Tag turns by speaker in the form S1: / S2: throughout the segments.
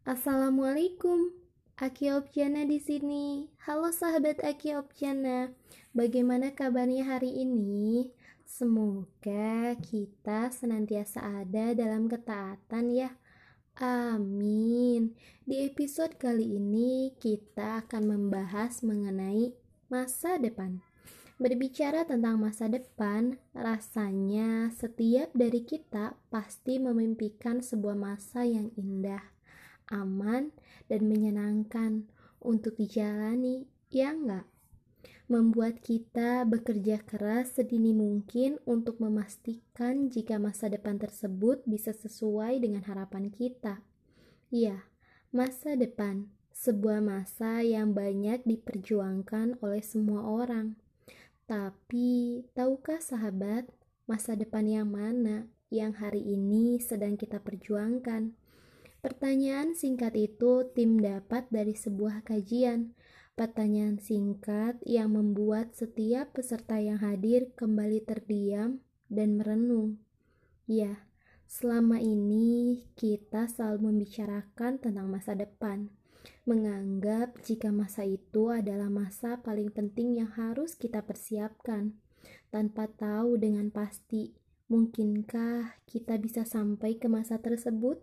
S1: Assalamualaikum, Aki Opjana di sini. Halo sahabat Aki Opjana, bagaimana kabarnya hari ini? Semoga kita senantiasa ada dalam ketaatan ya. Amin. Di episode kali ini kita akan membahas mengenai masa depan. Berbicara tentang masa depan, rasanya setiap dari kita pasti memimpikan sebuah masa yang indah, aman, dan menyenangkan untuk dijalani, ya enggak? Membuat kita bekerja keras sedini mungkin untuk memastikan jika masa depan tersebut bisa sesuai dengan harapan kita. Ya, masa depan, sebuah masa yang banyak diperjuangkan oleh semua orang tapi, tahukah sahabat, masa depan yang mana yang hari ini sedang kita perjuangkan? Pertanyaan singkat itu tim dapat dari sebuah kajian. Pertanyaan singkat yang membuat setiap peserta yang hadir kembali terdiam dan merenung. Ya, selama ini kita selalu membicarakan tentang masa depan menganggap jika masa itu adalah masa paling penting yang harus kita persiapkan, tanpa tahu dengan pasti mungkinkah kita bisa sampai ke masa tersebut.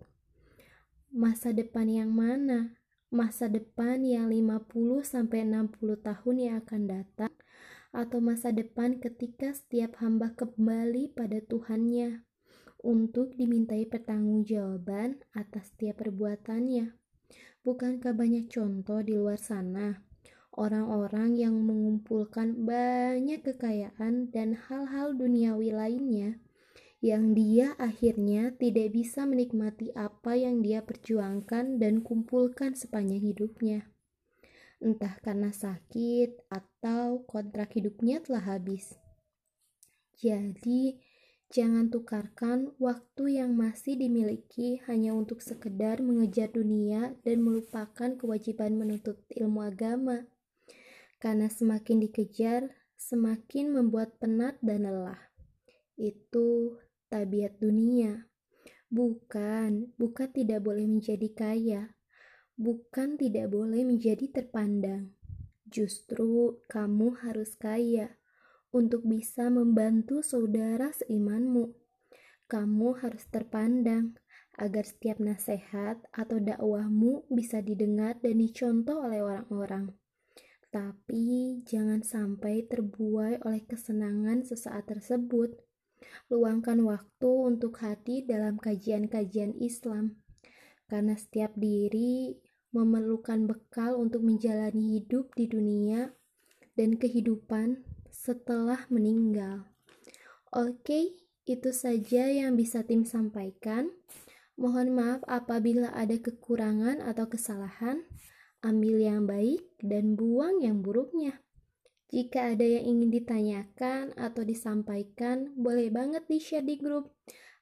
S1: Masa depan yang mana? Masa depan yang 50 sampai 60 tahun yang akan datang atau masa depan ketika setiap hamba kembali pada Tuhannya untuk dimintai pertanggungjawaban atas setiap perbuatannya. Bukankah banyak contoh di luar sana? Orang-orang yang mengumpulkan banyak kekayaan dan hal-hal duniawi lainnya yang dia akhirnya tidak bisa menikmati apa yang dia perjuangkan dan kumpulkan sepanjang hidupnya. Entah karena sakit atau kontrak hidupnya telah habis. Jadi, Jangan tukarkan waktu yang masih dimiliki hanya untuk sekedar mengejar dunia dan melupakan kewajiban menuntut ilmu agama. Karena semakin dikejar, semakin membuat penat dan lelah. Itu tabiat dunia. Bukan, bukan tidak boleh menjadi kaya. Bukan tidak boleh menjadi terpandang. Justru kamu harus kaya untuk bisa membantu saudara seimanmu. Kamu harus terpandang agar setiap nasihat atau dakwahmu bisa didengar dan dicontoh oleh orang-orang. Tapi jangan sampai terbuai oleh kesenangan sesaat tersebut. Luangkan waktu untuk hati dalam kajian-kajian Islam, karena setiap diri memerlukan bekal untuk menjalani hidup di dunia dan kehidupan setelah meninggal. Oke, itu saja yang bisa tim sampaikan. Mohon maaf apabila ada kekurangan atau kesalahan. Ambil yang baik dan buang yang buruknya. Jika ada yang ingin ditanyakan atau disampaikan, boleh banget di-share di grup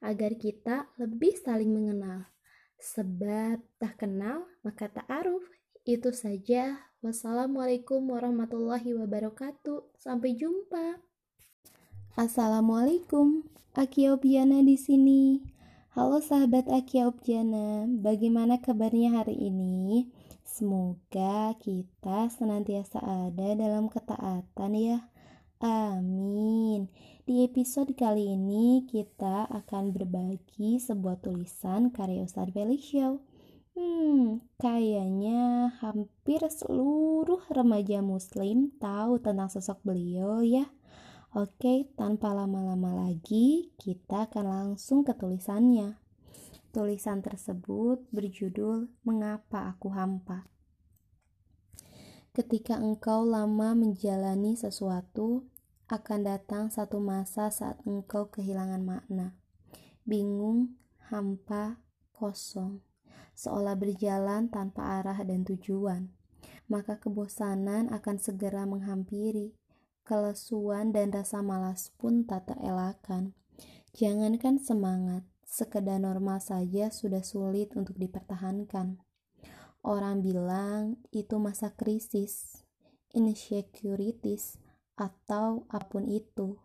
S1: agar kita lebih saling mengenal. Sebab tak kenal maka tak aruf. Itu saja. Wassalamualaikum warahmatullahi wabarakatuh. Sampai jumpa.
S2: Assalamualaikum. Aki Obiana di sini. Halo sahabat Aki Obiana, bagaimana kabarnya hari ini? Semoga kita senantiasa ada dalam ketaatan ya. Amin. Di episode kali ini kita akan berbagi sebuah tulisan karya Ustadz Show Hmm, kayaknya hampir seluruh remaja muslim tahu tentang sosok beliau ya. Oke, tanpa lama-lama lagi, kita akan langsung ke tulisannya. Tulisan tersebut berjudul Mengapa Aku Hampa. Ketika engkau lama menjalani sesuatu, akan datang satu masa saat engkau kehilangan makna. Bingung, hampa, kosong seolah berjalan tanpa arah dan tujuan, maka kebosanan akan segera menghampiri. Kelesuan dan rasa malas pun tak terelakkan. Jangankan semangat, sekedar normal saja sudah sulit untuk dipertahankan. Orang bilang itu masa krisis, insecurities, atau apa pun itu.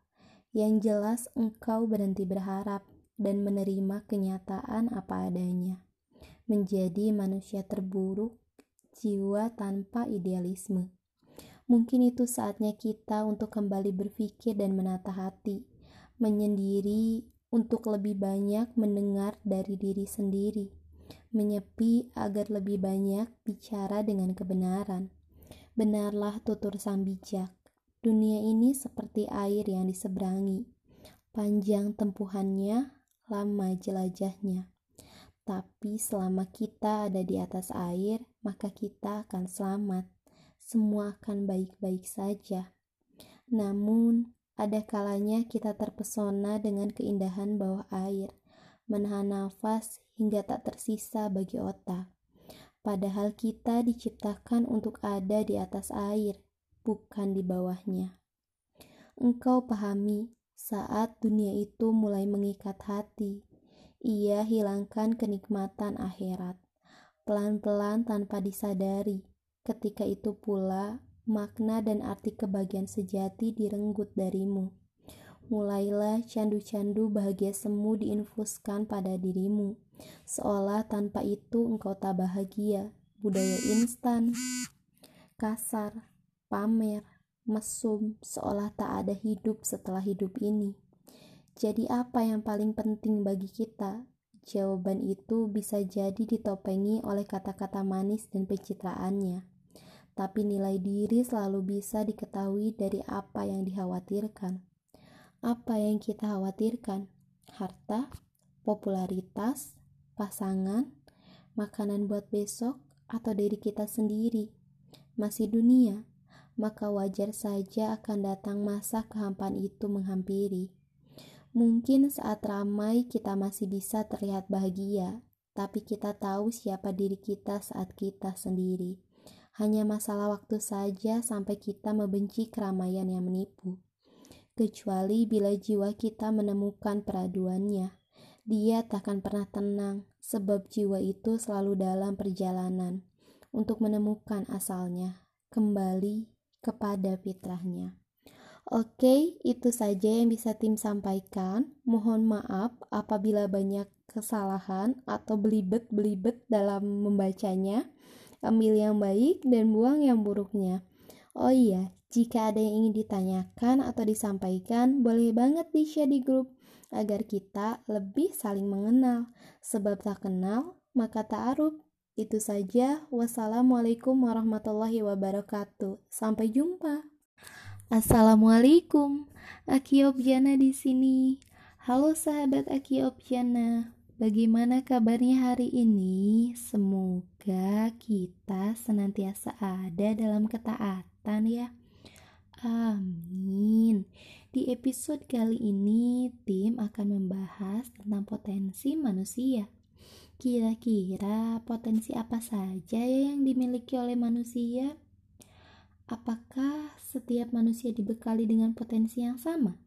S2: Yang jelas engkau berhenti berharap dan menerima kenyataan apa adanya menjadi manusia terburuk, jiwa tanpa idealisme. Mungkin itu saatnya kita untuk kembali berpikir dan menata hati, menyendiri untuk lebih banyak mendengar dari diri sendiri, menyepi agar lebih banyak bicara dengan kebenaran. Benarlah tutur sang bijak, dunia ini seperti air yang diseberangi, panjang tempuhannya, lama jelajahnya. Tapi selama kita ada di atas air, maka kita akan selamat semua akan baik-baik saja. Namun, ada kalanya kita terpesona dengan keindahan bawah air, menahan nafas hingga tak tersisa bagi otak. Padahal kita diciptakan untuk ada di atas air, bukan di bawahnya. Engkau pahami, saat dunia itu mulai mengikat hati, ia hilangkan kenikmatan akhirat, pelan-pelan tanpa disadari Ketika itu pula, makna dan arti kebahagiaan sejati direnggut darimu. Mulailah candu-candu bahagia semu diinfuskan pada dirimu, seolah tanpa itu engkau tak bahagia. Budaya instan, kasar, pamer, mesum, seolah tak ada hidup setelah hidup ini. Jadi apa yang paling penting bagi kita? Jawaban itu bisa jadi ditopengi oleh kata-kata manis dan pencitraannya tapi nilai diri selalu bisa diketahui dari apa yang dikhawatirkan. Apa yang kita khawatirkan? Harta, popularitas, pasangan, makanan buat besok, atau diri kita sendiri. Masih dunia, maka wajar saja akan datang masa kehampaan itu menghampiri. Mungkin saat ramai kita masih bisa terlihat bahagia, tapi kita tahu siapa diri kita saat kita sendiri. Hanya masalah waktu saja sampai kita membenci keramaian yang menipu. Kecuali bila jiwa kita menemukan peraduannya, dia takkan pernah tenang, sebab jiwa itu selalu dalam perjalanan untuk menemukan asalnya, kembali kepada fitrahnya. Oke, itu saja yang bisa tim sampaikan. Mohon maaf apabila banyak kesalahan atau belibet-belibet dalam membacanya ambil yang baik dan buang yang buruknya. Oh iya, jika ada yang ingin ditanyakan atau disampaikan, boleh banget di-share di grup agar kita lebih saling mengenal. Sebab tak kenal, maka tak aruf. Itu saja. Wassalamualaikum warahmatullahi wabarakatuh. Sampai jumpa. Assalamualaikum. Aki Objana di sini. Halo sahabat Aki Objana. Bagaimana kabarnya hari ini? Semoga kita senantiasa ada dalam ketaatan ya. Amin. Di episode kali ini, tim akan membahas tentang potensi manusia. Kira-kira potensi apa saja ya yang dimiliki oleh manusia? Apakah setiap manusia dibekali dengan potensi yang sama?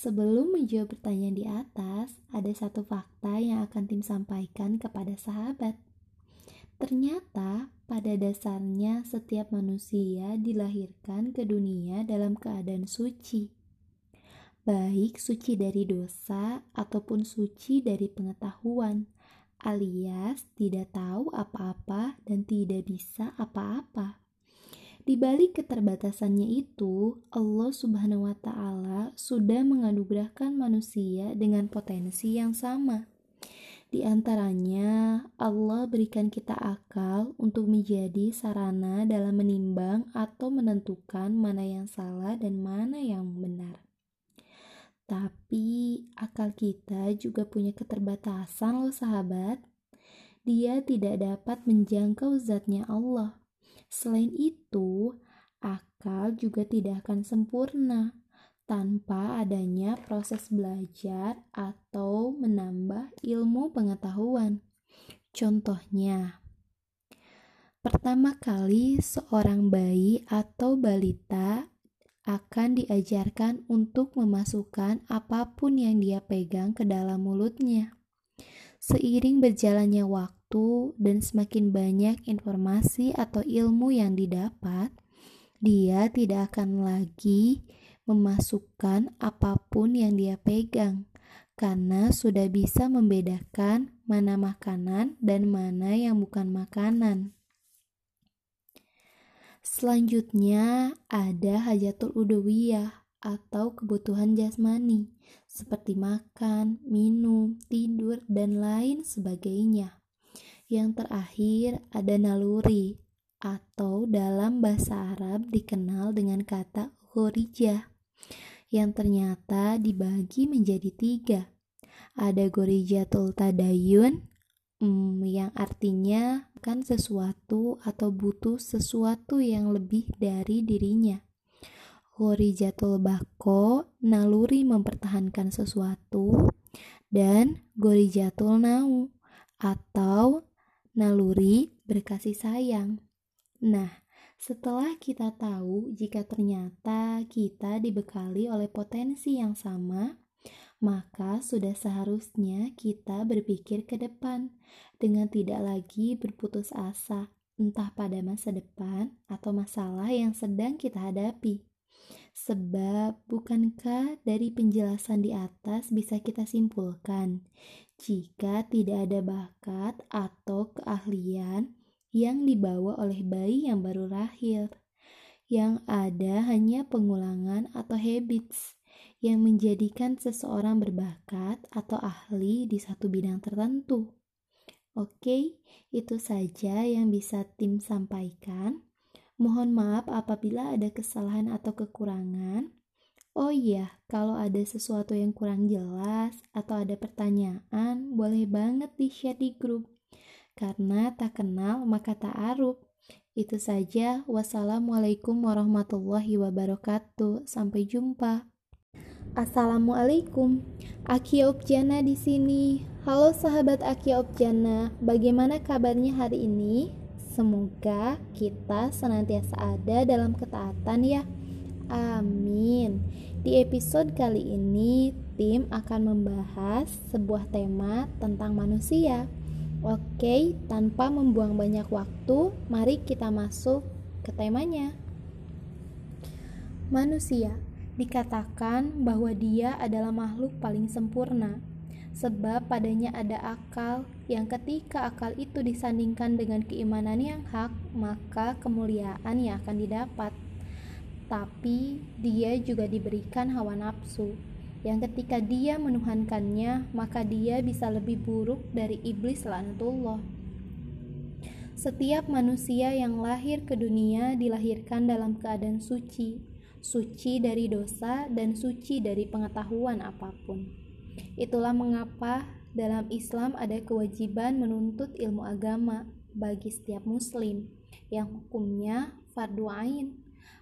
S2: Sebelum menjawab pertanyaan di atas, ada satu fakta yang akan tim sampaikan kepada sahabat. Ternyata, pada dasarnya setiap manusia dilahirkan ke dunia dalam keadaan suci. Baik suci dari dosa ataupun suci dari pengetahuan, alias tidak tahu apa-apa dan tidak bisa apa-apa. Di balik keterbatasannya itu, Allah Subhanahu wa Ta'ala sudah menganugerahkan manusia dengan potensi yang sama. Di antaranya, Allah berikan kita akal untuk menjadi sarana dalam menimbang atau menentukan mana yang salah dan mana yang benar. Tapi akal kita juga punya keterbatasan loh sahabat. Dia tidak dapat menjangkau zatnya Allah. Selain itu, akal juga tidak akan sempurna tanpa adanya proses belajar atau menambah ilmu pengetahuan. Contohnya, pertama kali seorang bayi atau balita akan diajarkan untuk memasukkan apa pun yang dia pegang ke dalam mulutnya. Seiring berjalannya waktu, dan semakin banyak informasi atau ilmu yang didapat, dia tidak akan lagi memasukkan apa pun yang dia pegang karena sudah bisa membedakan mana makanan dan mana yang bukan makanan. Selanjutnya ada hajatul udawiyah atau kebutuhan jasmani seperti makan, minum, tidur, dan lain sebagainya. Yang terakhir ada naluri atau dalam bahasa Arab dikenal dengan kata gorijah yang ternyata dibagi menjadi tiga. Ada gorijatul tadayun hmm, yang artinya kan sesuatu atau butuh sesuatu yang lebih dari dirinya. Gorijatul bako, naluri mempertahankan sesuatu, dan gorijatul nau, atau naluri berkasih sayang. Nah, setelah kita tahu jika ternyata kita dibekali oleh potensi yang sama, maka sudah seharusnya kita berpikir ke depan dengan tidak lagi berputus asa, entah pada masa depan atau masalah yang sedang kita hadapi. Sebab, bukankah dari penjelasan di atas bisa kita simpulkan jika tidak ada bakat atau keahlian yang dibawa oleh bayi yang baru lahir? Yang ada hanya pengulangan atau habits yang menjadikan seseorang berbakat atau ahli di satu bidang tertentu. Oke, itu saja yang bisa tim sampaikan. Mohon maaf apabila ada kesalahan atau kekurangan. Oh iya, kalau ada sesuatu yang kurang jelas atau ada pertanyaan, boleh banget di-share di grup. Karena tak kenal maka tak aruf. Itu saja. Wassalamualaikum warahmatullahi wabarakatuh. Sampai jumpa.
S1: Assalamualaikum. Aki Objana di sini. Halo sahabat Aki Objana, bagaimana kabarnya hari ini? Semoga kita senantiasa ada dalam ketaatan ya. Amin. Di episode kali ini, tim akan membahas sebuah tema tentang manusia. Oke, tanpa membuang banyak waktu, mari kita masuk ke temanya. Manusia dikatakan bahwa dia adalah makhluk paling sempurna sebab padanya ada akal yang ketika akal itu disandingkan dengan keimanan yang hak, maka kemuliaan yang akan didapat. Tapi dia juga diberikan hawa nafsu, yang ketika dia menuhankannya, maka dia bisa lebih buruk dari iblis lanatullah. Setiap manusia yang lahir ke dunia dilahirkan dalam keadaan suci, suci dari dosa dan suci dari pengetahuan apa pun. Itulah mengapa dalam Islam ada kewajiban menuntut ilmu agama bagi setiap muslim yang hukumnya fardu ain.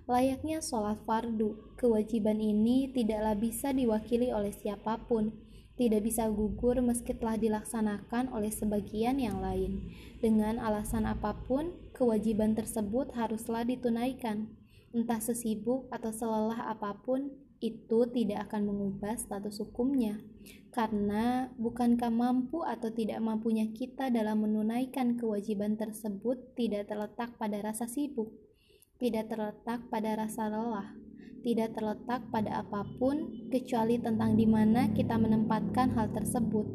S1: Layaknya sholat fardu, kewajiban ini tidaklah bisa diwakili oleh siapa pun, tidak bisa gugur meski telah dilaksanakan oleh sebagian yang lain. Dengan alasan apa pun, kewajiban tersebut haruslah ditunaikan, entah sesibuk atau selelah apa pun itu tidak akan mengubah status hukumnya, karena bukankah mampu atau tidak mampunya kita dalam menunaikan kewajiban tersebut tidak terletak pada rasa sibuk, tidak terletak pada rasa lelah, tidak terletak pada apa pun kecuali tentang di mana kita menempatkan hal tersebut,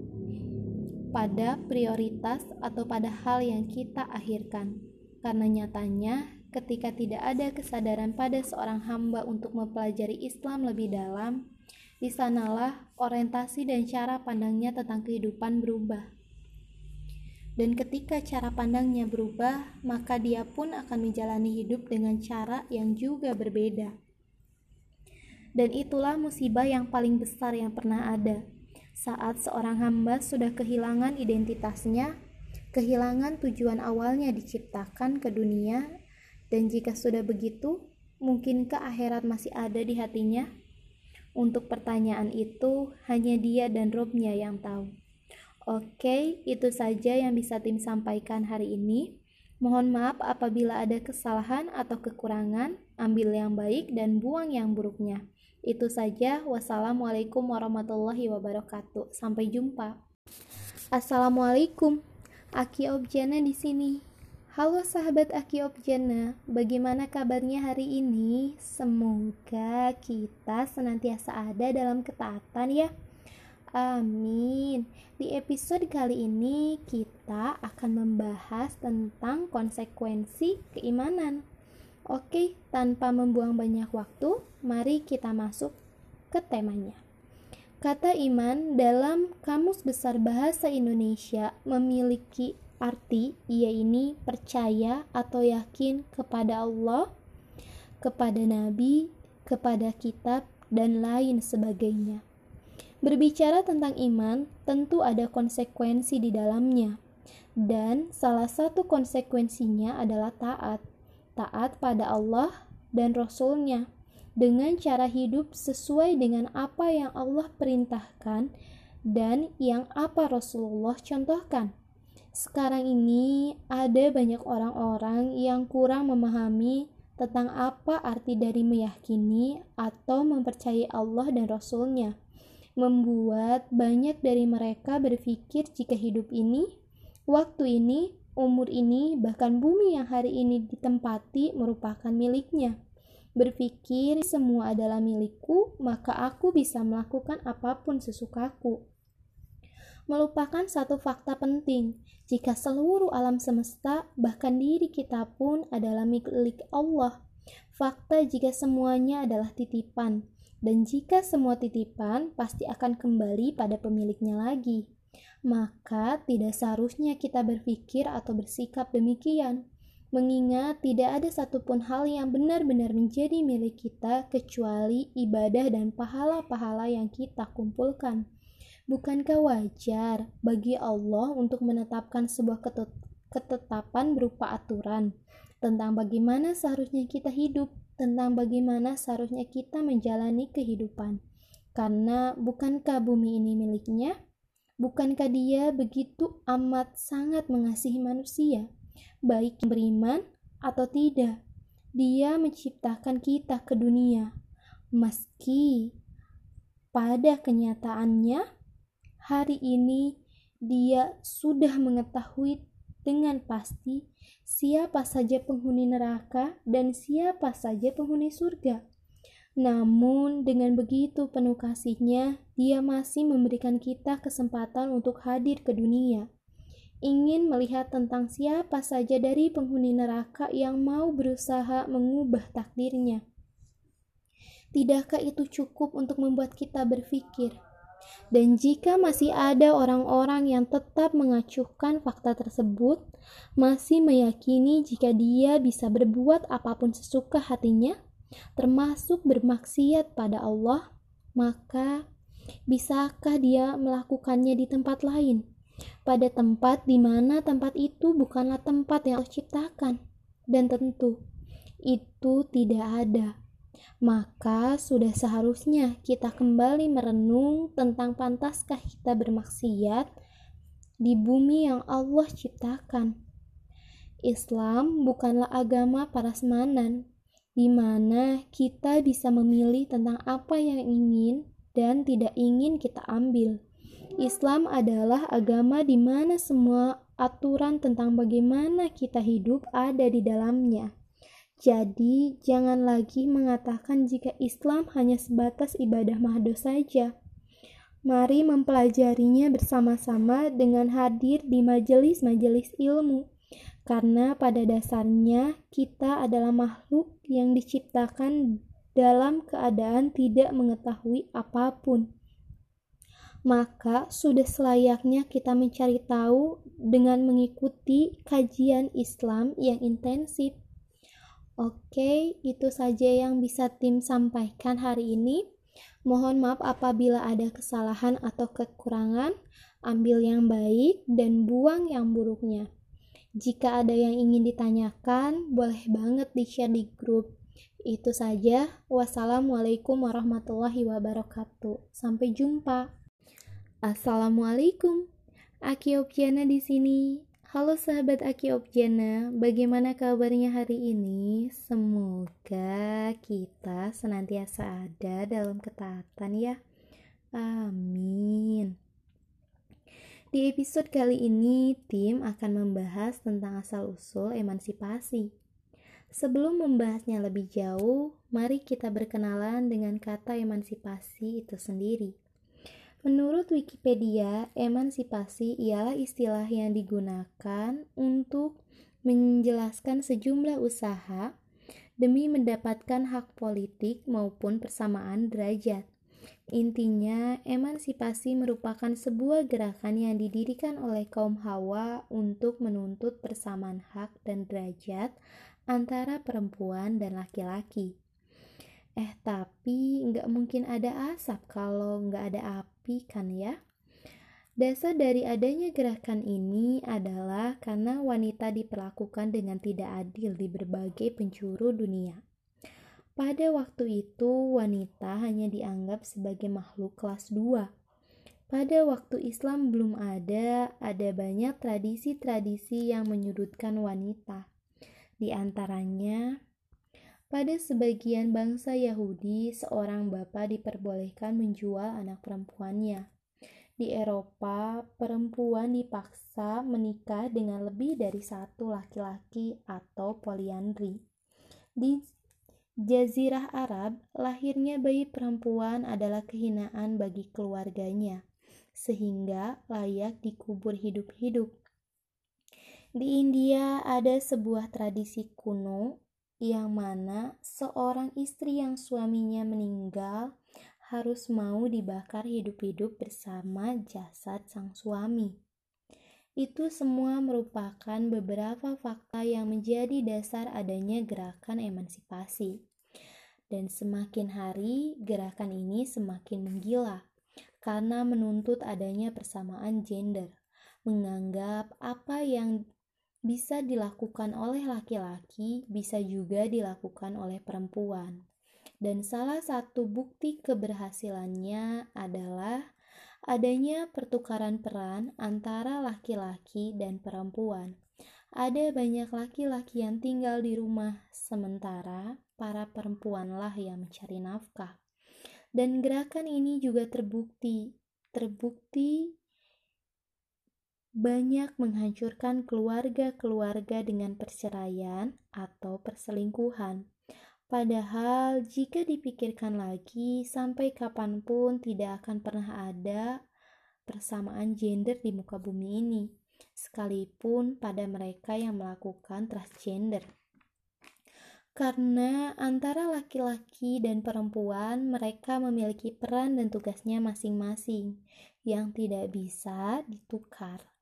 S1: pada prioritas atau pada hal yang kita akhirkan. Karena nyatanya ketika tidak ada kesadaran pada seorang hamba untuk mempelajari Islam lebih dalam, di sanalah orientasi dan cara pandangnya tentang kehidupan berubah. Dan ketika cara pandangnya berubah, maka dia pun akan menjalani hidup dengan cara yang juga berbeda. Dan itulah musibah yang paling besar yang pernah ada. Saat seorang hamba sudah kehilangan identitasnya, kehilangan tujuan awalnya diciptakan ke dunia dan jika sudah begitu, mungkinkah akhirat masih ada di hatinya? Untuk pertanyaan itu, hanya dia dan Robnya yang tahu. Oke, itu saja yang bisa tim sampaikan hari ini. Mohon maaf apabila ada kesalahan atau kekurangan, ambil yang baik dan buang yang buruknya. Itu saja. Wassalamualaikum warahmatullahi wabarakatuh. Sampai jumpa. Assalamualaikum. Aki Objana di sini. Halo sahabat Aki Objana, bagaimana kabarnya hari ini? Semoga kita senantiasa ada dalam ketaatan ya. Amin. Di episode kali ini kita akan membahas tentang konsekuensi keimanan. Oke, tanpa membuang banyak waktu, mari kita masuk ke temanya. Kata iman dalam Kamus Besar Bahasa Indonesia memiliki arti ia ini percaya atau yakin kepada Allah, kepada nabi, kepada kitab dan lain sebagainya. Berbicara tentang iman, tentu ada konsekuensi di dalamnya. Dan salah satu konsekuensinya adalah taat. Taat pada Allah dan Rasul-Nya dengan cara hidup sesuai dengan apa yang Allah perintahkan dan yang apa Rasulullah contohkan. Sekarang ini ada banyak orang-orang yang kurang memahami tentang apa arti dari meyakini atau mempercayai Allah dan Rasul-Nya membuat banyak dari mereka berpikir jika hidup ini, waktu ini, umur ini, bahkan bumi yang hari ini ditempati merupakan miliknya. Berpikir semua adalah milikku, maka aku bisa melakukan apa pun sesukaku. Melupakan satu fakta penting, jika seluruh alam semesta, bahkan diri kita pun adalah milik Allah. Fakta jika semuanya adalah titipan, dan jika semua titipan pasti akan kembali pada pemiliknya lagi. Maka tidak seharusnya kita berpikir atau bersikap demikian. Mengingat tidak ada satupun hal yang benar-benar menjadi milik kita kecuali ibadah dan pahala-pahala yang kita kumpulkan. Bukankah wajar bagi Allah untuk menetapkan sebuah ketetapan berupa aturan tentang bagaimana seharusnya kita hidup tentang bagaimana seharusnya kita menjalani kehidupan. Karena bukankah bumi ini miliknya? Bukankah dia begitu amat sangat mengasihi manusia, baik beriman atau tidak? Dia menciptakan kita ke dunia, meski pada kenyataannya hari ini dia sudah mengetahui dengan pasti siapa saja penghuni neraka dan siapa saja penghuni surga. Namun, dengan begitu penuh kasihnya, dia masih memberikan kita kesempatan untuk hadir ke dunia. Ingin melihat tentang siapa saja dari penghuni neraka yang mau berusaha mengubah takdirnya. Tidakkah itu cukup untuk membuat kita berpikir? Dan jika masih ada orang-orang yang tetap mengacuhkan fakta tersebut, masih meyakini jika dia bisa berbuat apa pun sesuka hatinya, termasuk bermaksiat pada Allah, maka bisakah dia melakukannya di tempat lain? Pada tempat di mana tempat itu bukanlah tempat yang Allah ciptakan, dan tentu itu tidak ada maka sudah seharusnya kita kembali merenung tentang pantaskah kita bermaksiat di bumi yang Allah ciptakan. Islam bukanlah agama parasmanan, di mana kita bisa memilih tentang apa yang ingin dan tidak ingin kita ambil. Islam adalah agama di mana semua aturan tentang bagaimana kita hidup ada di dalamnya. Jadi, jangan lagi mengatakan jika Islam hanya sebatas ibadah mahdo saja. Mari mempelajarinya bersama-sama dengan hadir di majelis-majelis ilmu, karena pada dasarnya kita adalah makhluk yang diciptakan dalam keadaan tidak mengetahui apa pun. Maka sudah selayaknya kita mencari tahu dengan mengikuti kajian Islam yang intensif Oke, itu saja yang bisa tim sampaikan hari ini. Mohon maaf apabila ada kesalahan atau kekurangan. Ambil yang baik dan buang yang buruknya. Jika ada yang ingin ditanyakan, boleh banget di-share di grup. Itu saja. Wassalamualaikum warahmatullahi wabarakatuh. Sampai jumpa. Assalamualaikum. Aki Opiana di sini. Halo sahabat Aki Objana, bagaimana kabarnya hari ini? Semoga kita senantiasa ada dalam ketaatan ya. Amin. Di episode kali ini, tim akan membahas tentang asal-usul emansipasi. Sebelum membahasnya lebih jauh, mari kita berkenalan dengan kata emansipasi itu sendiri. Menurut Wikipedia, emansipasi ialah istilah yang digunakan untuk menjelaskan sejumlah usaha demi mendapatkan hak politik maupun persamaan derajat. Intinya, emansipasi merupakan sebuah gerakan yang didirikan oleh kaum Hawa untuk menuntut persamaan hak dan derajat antara perempuan dan laki-laki. Eh, tapi nggak mungkin ada asap kalau nggak ada api kan ya? Dasar dari adanya gerakan ini adalah karena wanita diperlakukan dengan tidak adil di berbagai penjuru dunia. Pada waktu itu, wanita hanya dianggap sebagai makhluk kelas 2. Pada waktu Islam belum ada, ada banyak tradisi-tradisi yang menyudutkan wanita. Di antaranya, pada sebagian bangsa Yahudi, seorang bapak diperbolehkan menjual anak perempuannya. Di Eropa, perempuan dipaksa menikah dengan lebih dari satu laki-laki atau poliandri. Di Jazirah Arab, lahirnya bayi perempuan adalah kehinaan bagi keluarganya, sehingga layak dikubur hidup-hidup. Di India ada sebuah tradisi kuno yang mana seorang istri yang suaminya meninggal harus mau dibakar hidup-hidup bersama jasad sang suami. Itu semua merupakan beberapa fakta yang menjadi dasar adanya gerakan emansipasi. Dan semakin hari, gerakan ini semakin menggila karena menuntut adanya persamaan gender, menganggap apa yang bisa dilakukan oleh laki-laki bisa juga dilakukan oleh perempuan dan salah satu bukti keberhasilannya adalah adanya pertukaran peran antara laki-laki dan perempuan. Ada banyak laki-laki yang tinggal di rumah, sementara para perempuanlah yang mencari nafkah. Dan gerakan ini juga terbukti, terbukti banyak menghancurkan keluarga-keluarga dengan perceraian atau perselingkuhan. Padahal, jika dipikirkan lagi, sampai kapan pun tidak akan pernah ada persamaan gender di muka bumi ini, sekalipun pada mereka yang melakukan transgender. Karena antara laki-laki dan perempuan, mereka memiliki peran dan tugasnya masing-masing yang tidak bisa ditukar.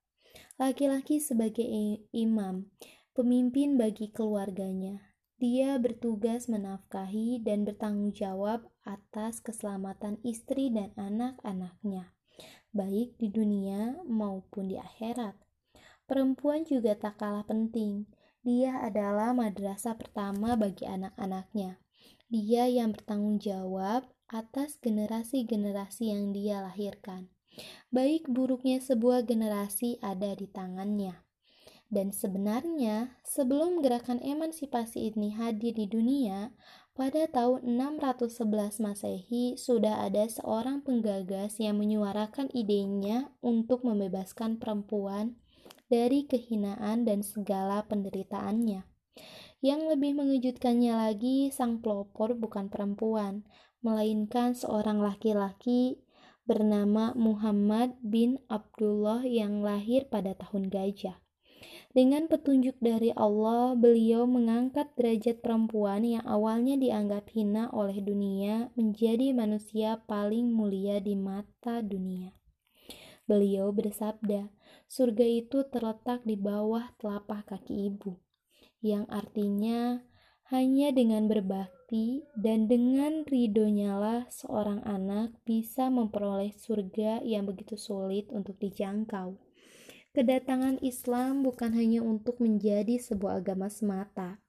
S1: Laki-laki sebagai imam, pemimpin bagi keluarganya, dia bertugas menafkahi dan bertanggung jawab atas keselamatan istri dan anak-anaknya, baik di dunia maupun di akhirat. Perempuan juga tak kalah penting. Dia adalah madrasah pertama bagi anak-anaknya. Dia yang bertanggung jawab atas generasi-generasi yang dia lahirkan. Baik buruknya sebuah generasi ada di tangannya. Dan sebenarnya, sebelum gerakan emansipasi ini hadir di dunia, pada tahun 611 Masehi sudah ada seorang penggagas yang menyuarakan idenya untuk membebaskan perempuan dari kehinaan dan segala penderitaannya. Yang lebih mengejutkannya lagi, sang pelopor bukan perempuan, melainkan seorang laki-laki bernama Muhammad bin Abdullah yang lahir pada tahun gajah. Dengan petunjuk dari Allah, beliau mengangkat derajat perempuan yang awalnya dianggap hina oleh dunia menjadi manusia paling mulia di mata dunia. Beliau bersabda, surga itu terletak di bawah telapak kaki ibu, yang artinya hanya dengan berbakti dan dengan ridhonya lah seorang anak bisa memperoleh surga yang begitu sulit untuk dijangkau. Kedatangan Islam bukan hanya untuk menjadi sebuah agama semata.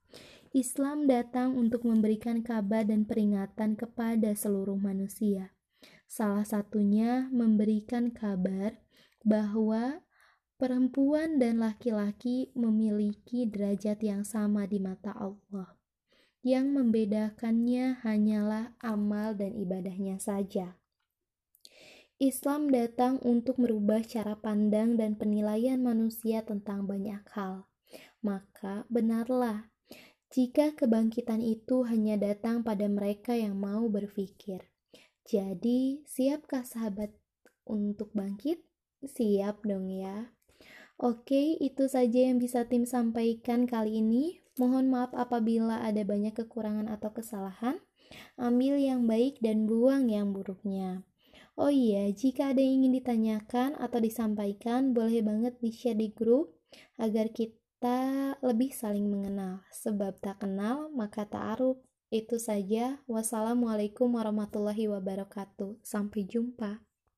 S1: Islam datang untuk memberikan kabar dan peringatan kepada seluruh manusia. Salah satunya memberikan kabar bahwa perempuan dan laki-laki memiliki derajat yang sama di mata Allah. Yang membedakannya hanyalah amal dan ibadahnya saja. Islam datang untuk merubah cara pandang dan penilaian manusia tentang banyak hal. Maka benarlah jika kebangkitan itu hanya datang pada mereka yang mau berpikir. Jadi, siapkah sahabat untuk bangkit? Siap dong ya. Oke, itu saja yang bisa tim sampaikan kali ini. Mohon maaf apabila ada banyak kekurangan atau kesalahan. Ambil yang baik dan buang yang buruknya. Oh iya, jika ada yang ingin ditanyakan atau disampaikan, boleh banget di-share di grup agar kita lebih saling mengenal. Sebab tak kenal, maka tak aruf. Itu saja. Wassalamualaikum warahmatullahi wabarakatuh. Sampai jumpa.